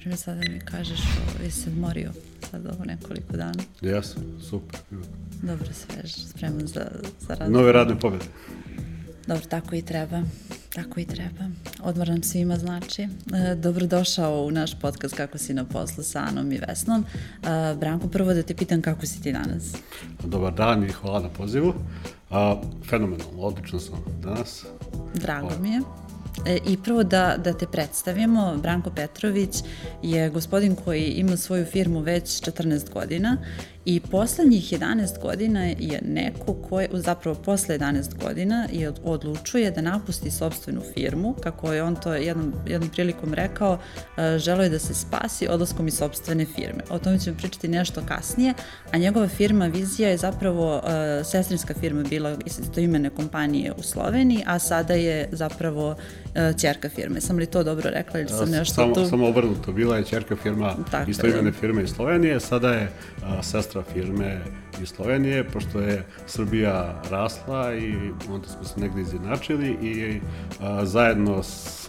primjer, sada mi kažeš, o, jesi se odmorio sad ovo nekoliko dana? Jesam, super. Dobro, svež, spreman za, za rad. Nove radne pobjede. Dobro, tako i treba. Tako i treba. Odmor nam svima znači. E, dobrodošao u naš podcast Kako si na poslu sa Anom i Vesnom. E, Branko, prvo da te pitam kako si ti danas? Dobar dan i hvala na pozivu. A, fenomenalno, odlično sam danas. Drago mi je. E, I prvo da, da te predstavimo, Branko Petrović je gospodin koji ima svoju firmu već 14 godina I poslednjih 11 godina je neko ko je, zapravo posle 11 godina je odlučuje da napusti sobstvenu firmu, kako je on to jednom, jednom prilikom rekao, e, želo je da se spasi odlaskom iz sobstvene firme. O tome ćemo pričati nešto kasnije, a njegova firma Vizija je zapravo uh, sestrinska firma bila istoimene kompanije u Sloveniji, a sada je zapravo uh, ćerka firme. Sam li to dobro rekla ili sam nešto samo, tu? Samo obrnuto, bila je ćerka firma istoimene firme iz Slovenije, sada je sestra sestra firme iz Slovenije, pošto je Srbija rasla i onda smo se negde izjednačili i a, zajedno s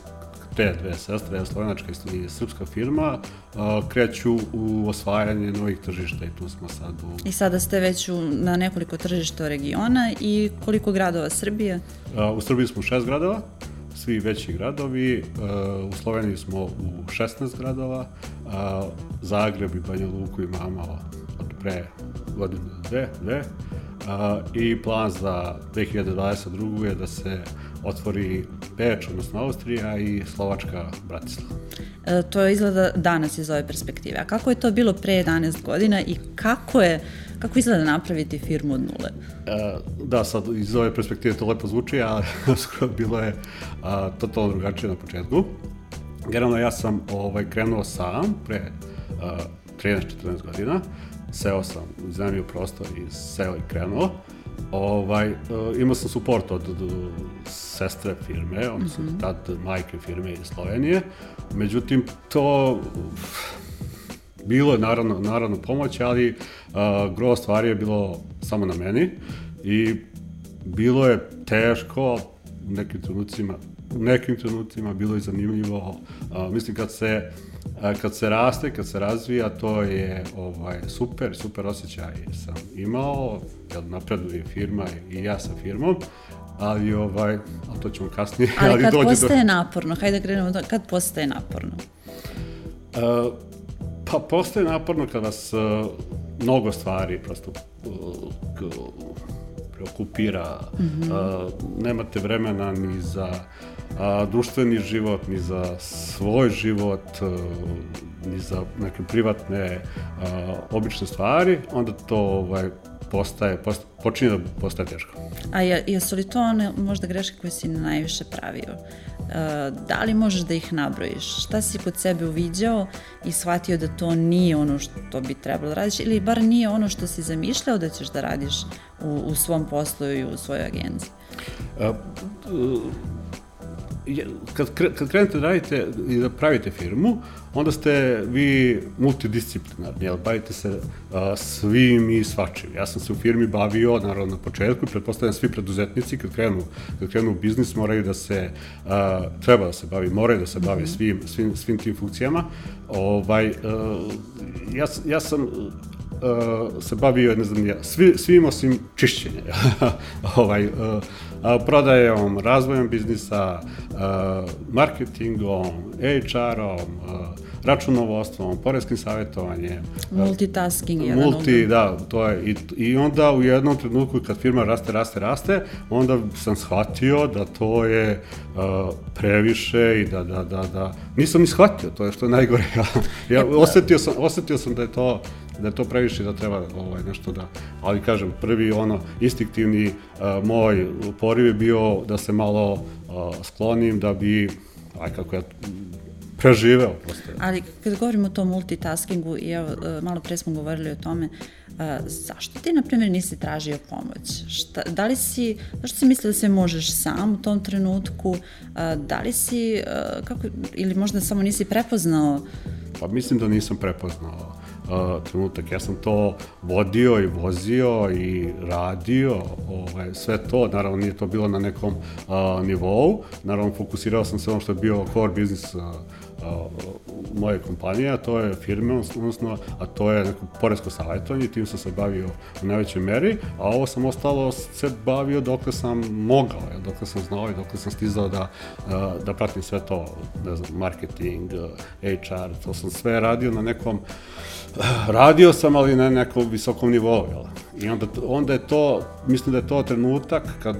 te dve sestre, slovenačka i srpska firma, a, kreću u osvajanje novih tržišta i tu smo sad u... I sada ste već u, na nekoliko tržišta regiona i koliko gradova Srbije? A, u Srbiji smo šest gradova, svi veći gradovi. U Sloveniji smo u 16 gradova, Zagreb i Banja Luku imamo pre godinu, dve, dve. A, I plan za 2022. je da se otvori Beč, odnosno Austrija i Slovačka Bratislava. E, to izgleda danas iz ove perspektive. A kako je to bilo pre 11 godina i kako je Kako izgleda napraviti firmu od nule? E, da, sad iz ove perspektive to lepo zvuči, a skoro bilo je a, totalno drugačije na početku. Generalno ja sam ovaj, krenuo sam pre 13-14 godina seo sam, iznajmio prostor i seo i krenuo. Ovaj, uh, imao sam suport od, od, od sestre firme, odnosno mm -hmm. tad majke firme iz Slovenije. Međutim, to bilo je naravno, naravno pomoć, ali uh, gro stvari je bilo samo na meni i bilo je teško u nekim trenucima u nekim trenucima bilo je zanimljivo. Uh, mislim kad se kad se raste, kad se razvija, to je ovaj, super, super osjećaj sam imao, kad napreduje firma i ja sa firmom, ali ovaj, a to ćemo kasnije. Ali, ali kad dođe postaje do... naporno, hajde da krenemo, kad postaje naporno? Uh, pa postaje naporno kad vas uh, mnogo stvari prosto uh, окупира. Mm -hmm. а, немате времена ни за а, друштвени живот, ни за свој живот, а, ни за некои приватни обични ствари, онда тоа postaje, post, počinje da postaje teško. A je, jesu li to one možda greške koje si najviše pravio? E, da li možeš da ih nabrojiš? Šta si kod sebe uviđao i shvatio da to nije ono što bi trebalo da radiš ili bar nije ono što si zamišljao da ćeš da radiš u, u svom poslu i u svojoj agenciji? A, kad, kad krenete da radite i da pravite firmu, onda ste vi multidisciplinarni, jel, bavite se a, svim i svačim. Ja sam se u firmi bavio, naravno, na početku, pretpostavljam svi preduzetnici kad krenu, kad krenu u biznis moraju da se, a, treba da se bavi, moraju da se bave mhm. svim, svim, svim tim funkcijama. Ovaj, a, ja, ja sam uh, se bavio, ne znam ja, svi, svim osim čišćenja. ovaj, uh, prodajom, razvojem biznisa, marketingom, HR-om, računovodstvom, poreskim savjetovanjem. Multitasking je Multi, da, to je. I, I onda u jednom trenutku kad firma raste, raste, raste, onda sam shvatio da to je uh, previše i da, da, da, da, nisam ni shvatio, to je što je najgore. ja, ja osetio, sam, osetio sam da je to da je to previše da treba ovaj, nešto da, ali kažem, prvi ono instinktivni uh, moj poriv je bio da se malo uh, sklonim da bi, aj kako ja preživeo prosto. Ali kad govorimo o tom multitaskingu i evo, uh, malo pre smo govorili o tome, uh, zašto ti, na primjer, nisi tražio pomoć? Šta, da li si, zašto si mislio da sve možeš sam u tom trenutku? Uh, da li si, uh, kako, ili možda samo nisi prepoznao? Pa mislim da nisam prepoznao uh, trenutak. Ja sam to vodio i vozio i radio, ovaj, sve to, naravno nije to bilo na nekom uh, nivou, naravno fokusirao sam se ono što je bio core business uh, moje kompanije, a to je firme, odnosno, a to je neko poresko savjetovanje, tim sam se bavio u najvećoj meri, a ovo sam ostalo se bavio dok sam mogao, dok sam znao i dok sam stizao da, da pratim sve to, ne znam, marketing, HR, to sam sve radio na nekom, radio sam, ali na nekom visokom nivou, jel? I onda, onda je to, mislim da je to trenutak kad,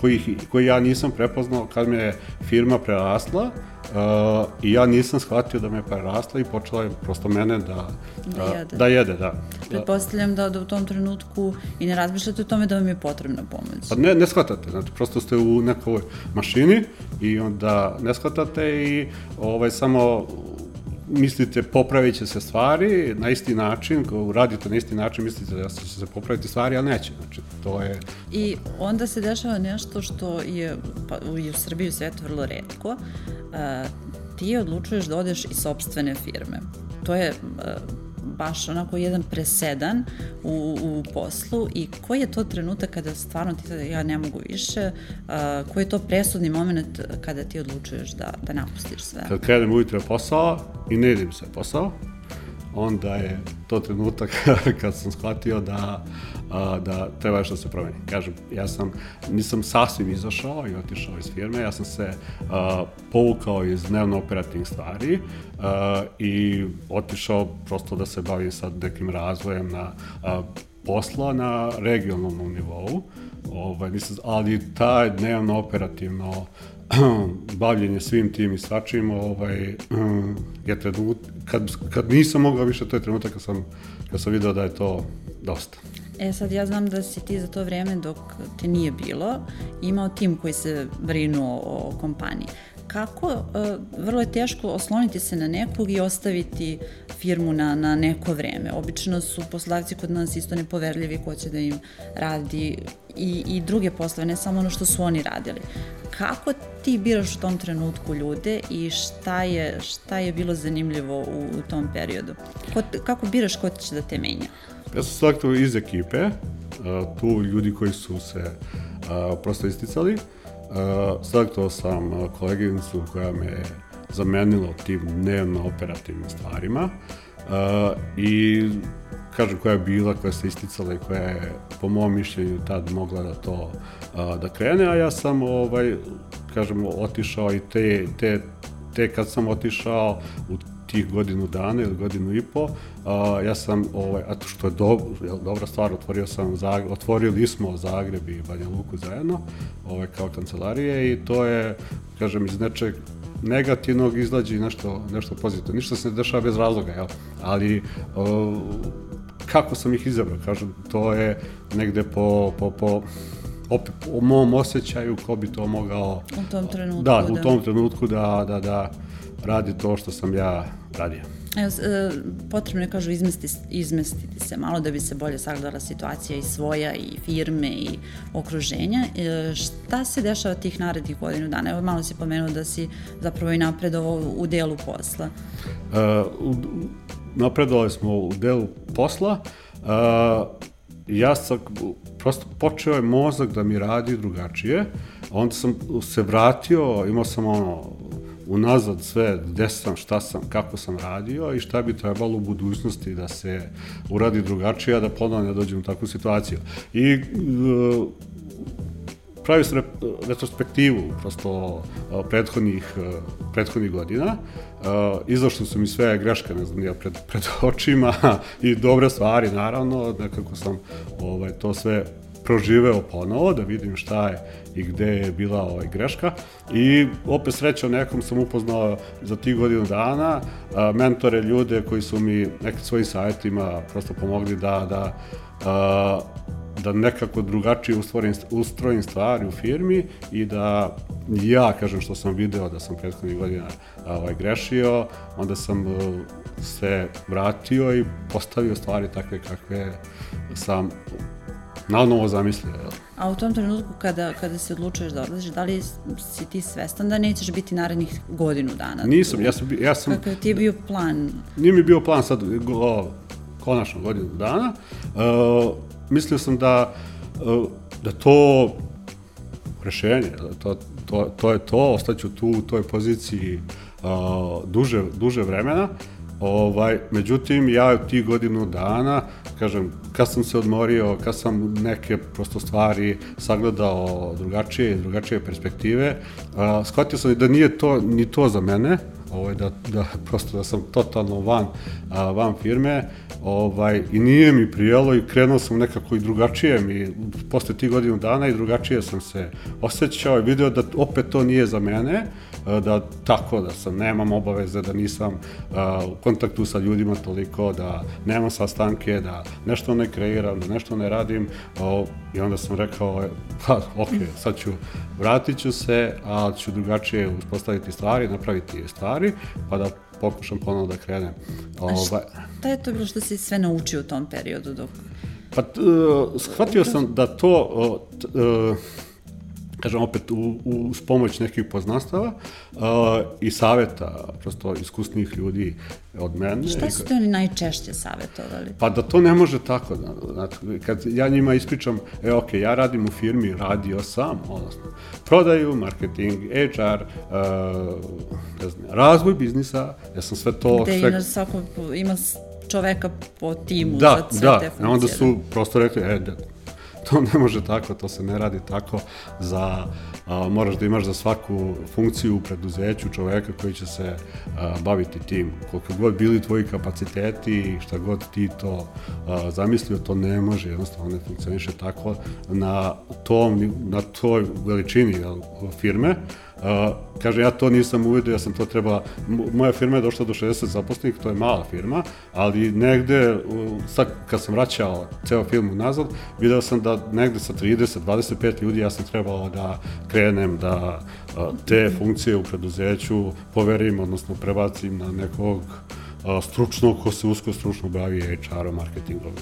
koji, koji ja nisam prepoznao kad me je firma prerasla, Uh, I ja nisam shvatio da me prerasla i počela je prosto mene da, da, jede. da jede. Da. Pretpostavljam da, da u tom trenutku i ne razmišljate o tome da vam je potrebna pomoć. Pa ne, ne shvatate, znači prosto ste u nekoj mašini i onda ne shvatate i ovaj, samo mislite popravit će se stvari na isti način, radite na isti način, mislite da će se popraviti stvari, ali neće. Znači, to je... I onda se dešava nešto što je pa, i u Srbiji u svetu vrlo redko. Uh, ti odlučuješ da odeš iz sobstvene firme. To je uh, baš onako jedan presedan u, u poslu i koji je to trenutak kada stvarno ti ja ne mogu više, uh, koji je to presudni moment kada ti odlučuješ da, da napustiš sve? Kad krenem ujutro posao i ne idem se posao, onda je to trenutak kad sam shvatio da, a, da treba nešto da se promeni. Kažem, ja sam, nisam sasvim izašao i otišao iz firme, ja sam se a, povukao iz dnevno operativnih stvari a, i otišao prosto da se bavim sad nekim razvojem na a, posla na regionalnom nivou, ovaj, mislim, ali taj dnevno operativno bavljenje svim tim i svačim, ovaj, je trenut, kad, kad nisam mogao više, to je trenutak kad sam, kad sam video da je to dosta. E sad ja znam da si ti za to vreme dok te nije bilo imao tim koji se brinuo o kompaniji. Kako, uh, vrlo je teško osloniti se na nekog i ostaviti firmu na, na neko vreme. Obično su poslodavci kod nas isto nepoverljivi ko će da im radi i, i druge poslove, ne samo ono što su oni radili. Kako ti biraš u tom trenutku ljude i šta je, šta je bilo zanimljivo u, u tom periodu? Ko, kako biraš ko će da te menja? Ja sam svakako iz ekipe, tu ljudi koji su se prosto isticali. Svakako sam koleginicu koja me je zamenila tim dnevno operativnim stvarima i kažem koja je bila, koja se isticala i koja je po mom mišljenju tad mogla da to da krene, a ja sam ovaj, kažem, otišao i te, te, te kad sam otišao u tih godinu dana ili godinu i po, a, ja sam, ovaj, a što je do, dobra stvar, otvorio sam, Zagreb, otvorili smo Zagreb i Banja Luku zajedno, ovaj, kao kancelarije i to je, kažem, iz nečeg negativnog izlađi nešto, nešto pozitivno. Ništa se ne dešava bez razloga, jel? Ali o, kako sam ih izabrao, kažem, to je negde po, po, po opet po mom osjećaju ko bi to mogao u tom trenutku da, da. u tom trenutku da, da, da radi to što sam ja radio. Evo, e, potrebno je, kažu, izmestiti, izmestiti se malo da bi se bolje sagledala situacija i svoja, i firme, i okruženja. E, šta se dešava tih narednih godinu dana? Evo, malo si pomenuo da si zapravo i napredovao u delu posla. Uh, napredovali smo u delu posla. Uh, ja sam, prosto počeo je mozak da mi radi drugačije, onda sam se vratio, imao sam ono, unazad sve, gde sam, šta sam, kako sam radio i šta bi trebalo u budućnosti da se uradi drugačije, a da ponovno ne dođem u takvu situaciju. I uh, pravi se retrospektivu prosto prethodnih, prethodnih godina. Izašle su mi sve greške, ne znam, ja pred, pred očima i dobre stvari, naravno, nekako sam ovaj, to sve proživeo ponovo, da vidim šta je i gde je bila ovaj greška. I opet sreća nekom sam upoznao za tih godinu dana, mentore, ljude koji su mi nekim svojim savjetima prosto pomogli da, da a, da nekako drugačije ustvorim, ustrojim stvari u firmi i da ja, kažem što sam video da sam prethodnih godina ovaj, grešio, onda sam uh, se vratio i postavio stvari takve kakve sam na novo zamislio. Jel? A u tom trenutku kada, kada se odlučuješ da odlaziš, da li si ti svestan da nećeš biti narednih godinu dana? Nisam, ja sam... Ja sam Kakav ti je bio plan? Nije mi bio plan sad o, konačno godinu dana. Uh, mislio sam da, uh, da to rešenje, da to, to, to je to, ostaću tu u toj poziciji duže, duže vremena, Ovaj, međutim, ja tih godinu dana, kažem, kad sam se odmorio, kad sam neke prosto stvari sagledao drugačije i drugačije perspektive, a, shvatio sam da nije to ni to za mene, ovaj, da, da prosto da sam totalno van, a, van firme ovaj, i nije mi prijelo i krenuo sam nekako i drugačije mi, posle tih godinu dana i drugačije sam se osjećao i video da opet to nije za mene, da tako, da sam, nemam obaveze, da nisam u kontaktu sa ljudima toliko, da nemam sastanke, da nešto ne kreiram, da nešto ne radim i onda sam rekao, pa ok, sad ću, vratit ću se, a ću drugačije uspostaviti stvari, napraviti stvari, pa da pokušam ponovo da krenem. A šta je to bilo što si sve naučio u tom periodu dok... Pa, uh, shvatio sam da to, uh, kažem opet u, uz pomoć nekih poznanstava uh, i saveta prosto iskusnih ljudi od mene. Šta su te oni najčešće savjetovali? Pa da to ne može tako. Znači, kad ja njima ispričam, e ok, ja radim u firmi, radio sam, odnosno, prodaju, marketing, HR, uh, ne znam, razvoj biznisa, ja sam sve to... Gde sve... ima svako, ima čoveka po timu da, za sve da, te funkcije. Da, onda su prosto rekli, e, da, to ne može tako, to se ne radi tako za, a, moraš da imaš za svaku funkciju u preduzeću čoveka koji će se a, baviti tim. Koliko god bili tvoji kapaciteti, šta god ti to a, zamislio, to ne može, jednostavno ne funkcioniše tako na tom, na toj veličini firme, Uh, kaže, ja to nisam uvidio, ja sam to treba, moja firma je došla do 60 zaposlenih, to je mala firma, ali negde, sad kad sam vraćao ceo film nazad, video sam da negde sa 30, 25 ljudi ja sam trebao da krenem, da te funkcije u preduzeću poverim, odnosno prebacim na nekog stručnog, ko se usko stručno bavi HR-om, marketingom,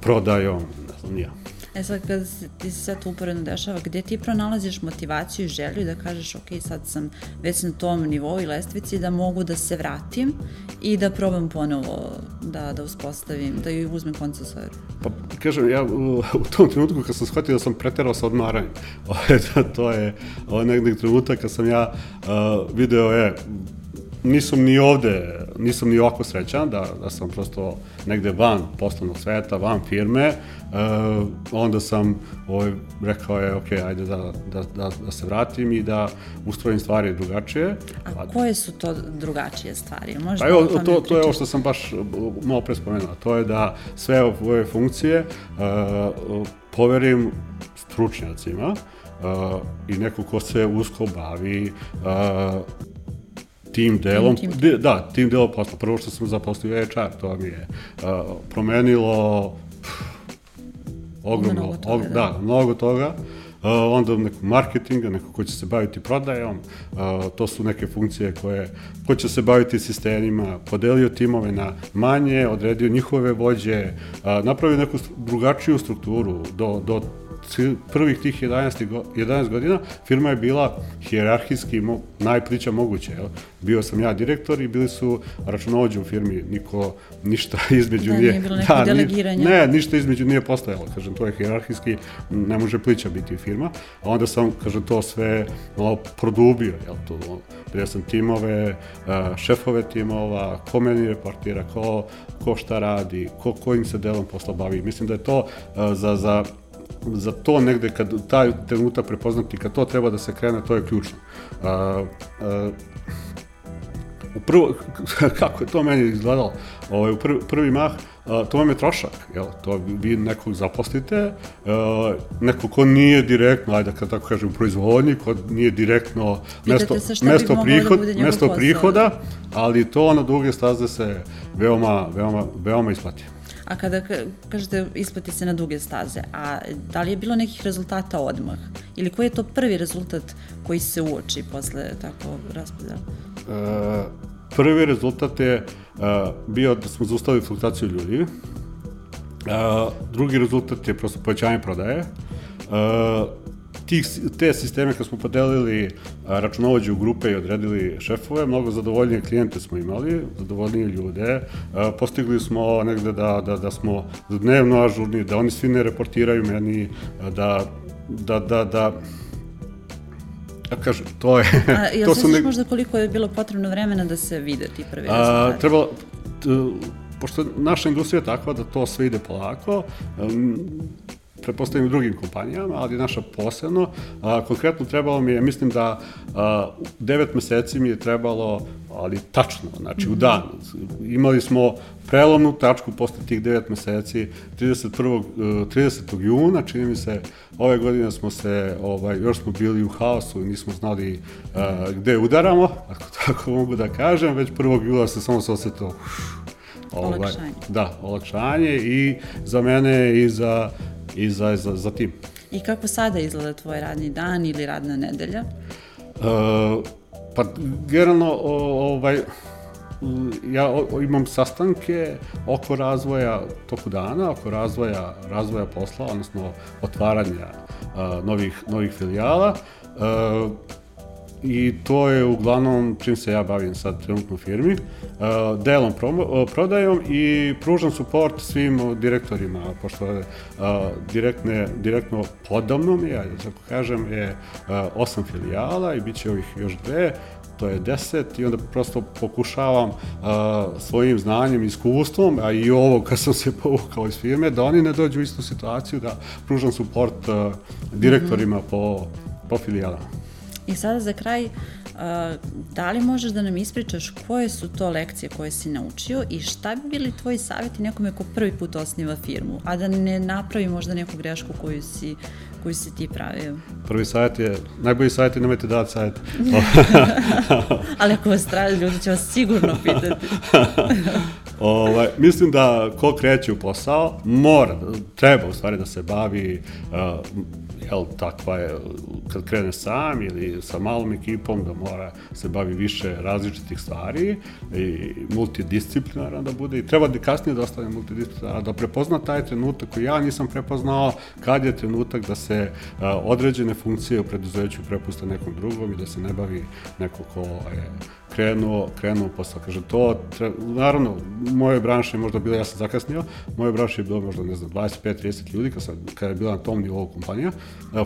prodajom, ne znam, nija. E sad, kad ti se sve to uporedno dešava, gde ti pronalaziš motivaciju i želju da kažeš, ok, sad sam već na tom nivou i lestvici da mogu da se vratim i da probam ponovo da, da uspostavim, da ju uzmem konca svoje. Pa, kažem, ja u, tom trenutku kad sam shvatio da sam preterao sa odmaranjem, to je ovaj nekih trenutak kad sam ja uh, video, je, nisam ni ovde, nisam ni ovako srećan da, da sam prosto negde van poslovnog sveta, van firme, uh, onda sam ovaj, rekao je, ok, ajde da, da, da, da se vratim i da ustrojim stvari drugačije. A koje su to drugačije stvari? Možda pa evo, to, to je ovo što sam baš malo pre spomenuo, to je da sve ove funkcije uh, poverim stručnjacima, uh, i neko ko se usko bavi uh, tim delom, tim, tim. da, tim delom posla. Prvo što sam zaposlio HR, to mi je uh, promenilo ogromno, mnogo toga, og, da. da, mnogo toga. Uh, onda neko marketinga, neko ko će se baviti prodajom, uh, to su neke funkcije koje, ko će se baviti sistemima, podelio timove na manje, odredio njihove vođe, uh, napravio neku drugačiju strukturu do, do prvih tih 11, 11 godina firma je bila hijerarhijski mo, najplića moguće. Jel? Bio sam ja direktor i bili su računovođe u firmi, niko ništa između da, nije... nije bilo da, delegiranja. Ne, ništa između nije postojalo, kažem, to je hijerarhijski, ne može plića biti firma, a onda sam, kažem, to sve malo produbio, jel, to, bio sam timove, šefove timova, ko meni reportira, ko, ko šta radi, ko, kojim se delom posla bavi. Mislim da je to za, za za to negde kad taj trenutak prepoznati, kad to treba da se krene, to je ključno. A, a, u prvo, kako je to meni izgledalo, ovaj, u prvi, prvi mah, a, to vam je trošak, jel? to vi nekog zaposlite, a, neko ko nije direktno, ajde kad tako kažem, u proizvodnji, ko nije direktno mesto, mesto, da prihod, da mesto prihoda, ali to na duge staze se veoma, veoma, veoma isplati. A kada kažete isplati se na duge staze, a da li je bilo nekih rezultata odmah? Ili koji je to prvi rezultat koji se uoči posle tako raspodela? E, prvi rezultat je e, bio da smo zaustavili fluktuaciju ljudi. E, drugi rezultat je prosto povećanje prodaje. E, tih, te sisteme kad smo podelili računovođe u grupe i odredili šefove, mnogo zadovoljnije klijente smo imali, zadovoljnije ljude, postigli smo negde da, da, da smo dnevno ažurni, da oni svi ne reportiraju meni, da, da, da, da Ja kažem, to je... A, jel to se ne... možda koliko je bilo potrebno vremena da se vide ti prvi rezultati? Trebalo, pošto naša industrija je takva da to sve ide polako, pretpostavljam u drugim kompanijama, ali naša posebno. A, konkretno trebalo mi je, mislim da a, devet meseci mi je trebalo, ali tačno, znači u dan. Imali smo prelomnu tačku posle tih devet meseci, 31. 30. juna, čini mi se, ove godine smo se, ovaj, još smo bili u haosu i nismo znali a, gde udaramo, ako tako mogu da kažem, već 1. jula se samo se osetilo Ovaj, olakšanje. Da, olakšanje i za mene i za i za, za, za tim. I kako sada izgleda tvoj radni dan ili radna nedelja? Uh, pa generalno ovaj, ja imam sastanke oko razvoja toku dana, oko razvoja, razvoja posla, odnosno otvaranja uh, novih, novih filijala. Uh, i to je uglavnom čim se ja bavim sad trenutno firmi, uh, delom promo, uh, prodajom i pružam suport svim direktorima, pošto uh, direktne, direktno podavno mi, ja tako kažem, je osam filijala i bit će ovih još dve, to je 10 i onda prosto pokušavam uh, svojim znanjem, iskustvom, a i ovo kad sam se povukao iz firme, da oni ne dođu u istu situaciju, da pružam suport uh, direktorima mm -hmm. po, po filijalama. I sada za kraj, da li možeš da nam ispričaš koje su to lekcije koje si naučio i šta bi bili tvoji savjeti nekome ko prvi put osniva firmu, a da ne napravi možda neku grešku koju si koju si ti pravio? Prvi savjet je, najbolji savjet je nemojte dati savjet. Ali ako vas traži, ljudi će vas sigurno pitati. ovaj, mislim da ko kreće u posao, mora, treba u stvari da se bavi uh, jel, takva je, kad krene sam ili sa malom ekipom, da mora se bavi više različitih stvari i multidisciplinaran da bude i treba da kasnije da ostane multidisciplinaran, da prepozna taj trenutak koji ja nisam prepoznao, kad je trenutak da se a, određene funkcije u preduzeću prepuste nekom drugom i da se ne bavi neko ko je krenuo, krenuo posao. Kaže, to, tre, naravno, u mojoj branši je možda bilo, ja sam zakasnio, u mojoj branši je bilo možda, ne znam, 25-30 ljudi kad, sam, kad je bila na tom nivou kompanija,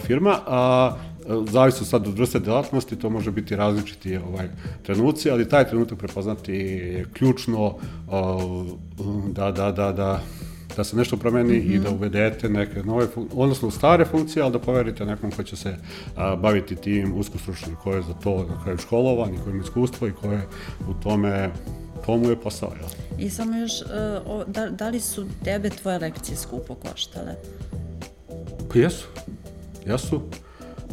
firma, a zavisno sad od vrste delatnosti, to može biti različiti ovaj, trenuci, ali taj trenutak prepoznati je ključno da, da, da, da, da se nešto promeni mm -hmm. i da mhm. uvedete neke nove, odnosno stare funkcije, ali da poverite nekom ko će se a, baviti tim uskostručnim, ko je za to na kraju školovan i ko ima iskustvo i ko je u tome to mu je posao, jel? I samo još, o, da, da li su tebe tvoje lekcije skupo koštale? Pa jesu, jesu,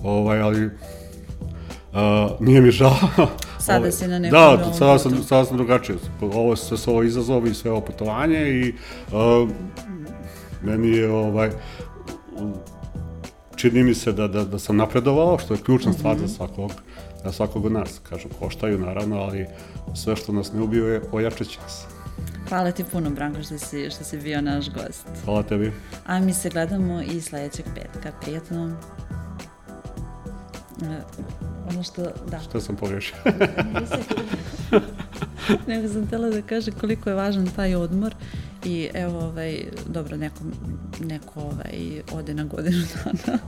ovaj, ali uh, nije mi žao. Sada ovaj, si na nekom Da, sada sam, sada sam drugačije. Ovo sve su ovo izazovi i sve ovo putovanje i uh, meni je ovaj, čini mi se da, da, da sam napredovao, što je ključna stvar mm -hmm. za svakog, za svakog od nas. Kažu, koštaju naravno, ali sve što nas ne ubio ojačat će nas. Hvala ti puno, Branko, što si, što si bio naš gost. Hvala tebi. A mi se gledamo i sledećeg petka. Prijatno. Ono što, da. Što sam pogrešio? Nego sam tela da kaže koliko je važan taj odmor i evo, ovaj, dobro, neko, neko ovaj, ode na godinu dana.